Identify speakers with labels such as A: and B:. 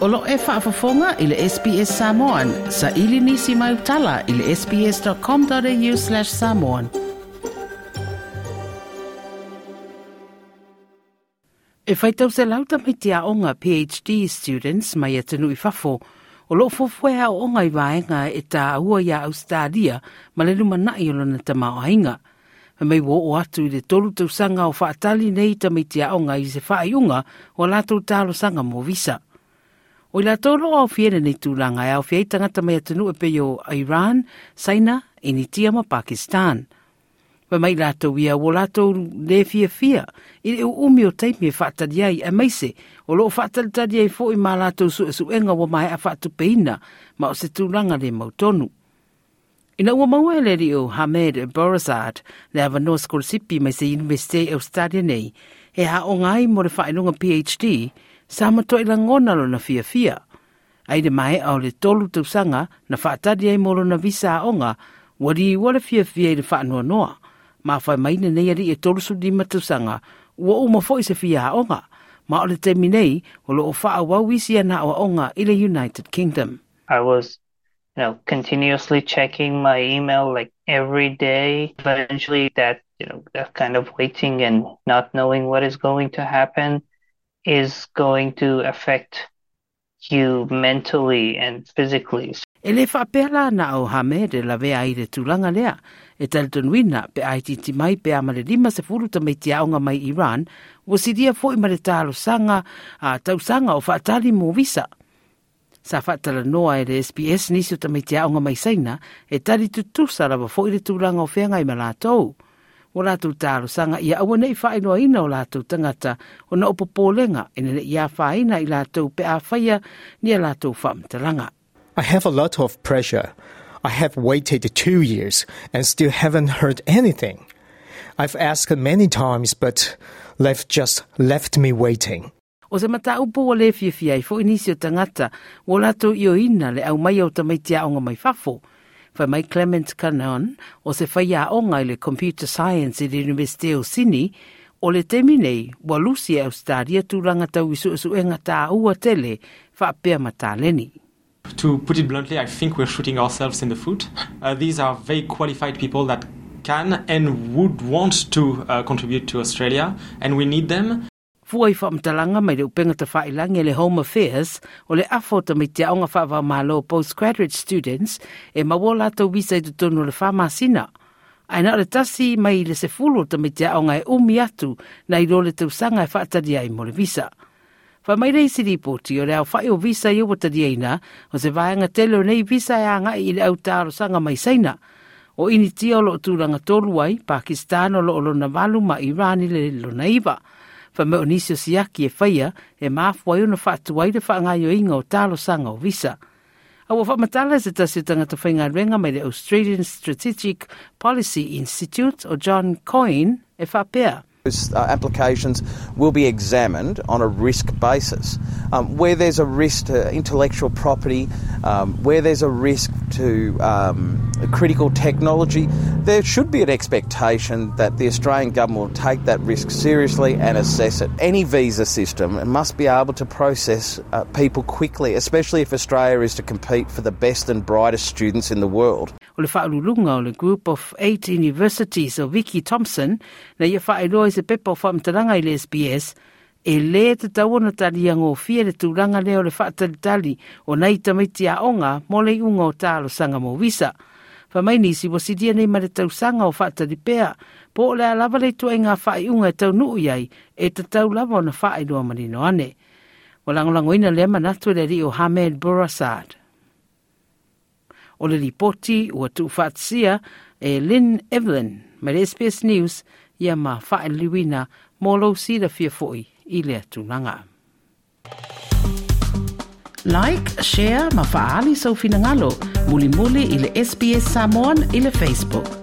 A: Olo e whaafafonga i le SPS Samoan. Sa ili nisi mai utala i le sps.com.au slash samoan. E whaitau se lauta mai te aonga PhD students mai e tenu i whafo. O lo fofoe a onga i waenga e ta aua ia Australia ma le luma nai o lona tama o hainga. Me mei wo o atu i le tolu tau sanga o whaatali nei tamiti a onga i se whaayunga o lātou talo sanga mō visa. O i la tolo e o fiena nei tūlanga e o fiei tangata mai atanu e peo Iran, Saina, Enitia ma Pakistan. Wa mai la tau ia o la tau le fia fia i leo umi o taimi e whaatari ai e meise o loo whaatari ai fo i ma la tau su e su enga wa mai a whaatu peina ma o se tūlanga le mautonu. I na ua maua e le leo Hamed Borazad le ava North Korsipi mai se University of Stadia nei e ha o ngai mo le whaenunga PhD sa matoe la ngona lona fiafia ai le maeʻa o le tolu tausaga na faatali ai mo lona visaoga ua liua le fiafia i le faanoanoa ma faamaina nei alii e tolusulima tausaga ua uma foʻi se fiaoga ma o le taimi nei o loo faauau isi ana aʻoaʻoga i le united kingdom I was you know continuously checking my email like every day eventually that you know that kind of waiting and not knowing what is going to happen is going to affect you mentally and physically.
B: E le whapela na o hame de la vea i re tūlanga lea, e talitun wina pe ai titi mai pe amare lima se furu ta mai aonga mai Iran, wa sidia fo imare talo sanga a tau sanga o whaatali mō visa. Sa whaatala noa e re SPS nisi o ta mai aonga mai saina, e talitu tūsara wa fo i re tūlanga o whenga i malatou. o latou talosaga ia neʻi o latou tagata ona o popolega ina neʻi i latou pe nia latou
C: faamatalaga I have a lot of pressure. I have waited two years and still haven't heard anything. I've asked many times, but they've just left me waiting.
B: o se mataupu ua lē fiafia ai foʻi nisi o tagata ua latou ioina le aumai au tamaitia mai fafo Clement Canon se onga le computer science o le wa lusi au
D: stadia ua tele fa To put it bluntly, I think we're shooting ourselves in the foot. Uh, these are very qualified people that can and would want to uh, contribute to Australia, and we need them.
B: fua i whaamtalanga mai reo penga te whaelangi le Home Affairs o le afo ta mai te aonga whaava malo postgraduate students e mawola tau visa i tutono le whaamasina. Aina le tasi mai le se fulo ta mai te aonga e umi atu na i role tau sanga e whaatadia i mo le visa. Fa mai rei si ripoti o le au whae o visa i obata na o se vaenga telo nei visa e anga i le au taro sanga mai saina o ini tia o lo tūranga tolu Pakistan o lo olona valu ma Irani le lo naiva fa mo nisi siaki e faia e mafu ai una fa tu ai de fa ngai inga o talo sanga o visa a wa fa matala se tasi tanga to fainga renga mai le Australian Strategic Policy Institute o John Coyne e fa pea
E: Those uh, applications will be examined on a risk basis. Um, where there's a risk to intellectual property, um, where there's a risk to um, critical technology, there should be an expectation that the Australian government will take that risk seriously and assess it. Any visa system must be able to process uh, people quickly, especially if Australia is to compete for the best and brightest students in the world.
B: O le whaalulunga o group of eight universities o Vicky Thompson, na ia whaeloa i se pepa o i le SBS, e lē tatau ona taliagofia le tulaga lea o le faatalitali o nai tamaiti aʻoga mo le iʻuga o talosaga mo visa faamaini isi uasilia nei ma le tausaga o faatalipea po o le a lava le ituaʻiga faaiʻuga e taunuu i ai e tatau lava ona faailoa ma lino ane ua lagolagoina lea manatu e le alii o hamed borasad o le lipoti ua tuufaatasia e lin evelyn ma le sps news ia ma faailiuina mo lou sila fia foʻi i le atunaga like share ma faaali soufinagalo mulimuli i le sps samon i le facebook